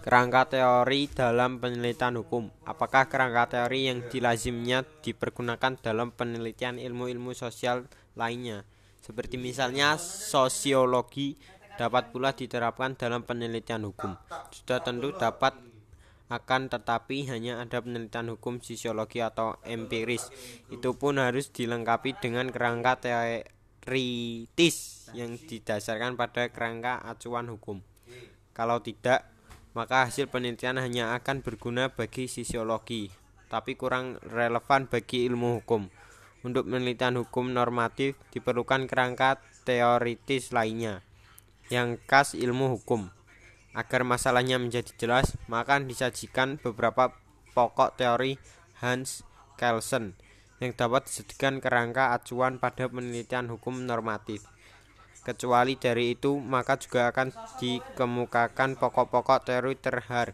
Kerangka teori dalam penelitian hukum. Apakah kerangka teori yang dilazimnya dipergunakan dalam penelitian ilmu-ilmu sosial lainnya? Seperti misalnya sosiologi dapat pula diterapkan dalam penelitian hukum. Sudah tentu dapat akan tetapi hanya ada penelitian hukum sosiologi atau empiris. Itu pun harus dilengkapi dengan kerangka teoritis yang didasarkan pada kerangka acuan hukum. Kalau tidak, maka hasil penelitian hanya akan berguna bagi sisiologi, tapi kurang relevan bagi ilmu hukum. Untuk penelitian hukum normatif diperlukan kerangka teoritis lainnya yang khas ilmu hukum. Agar masalahnya menjadi jelas, maka disajikan beberapa pokok teori Hans Kelsen yang dapat dijadikan kerangka acuan pada penelitian hukum normatif. Kecuali dari itu, maka juga akan dikemukakan pokok-pokok teori terhar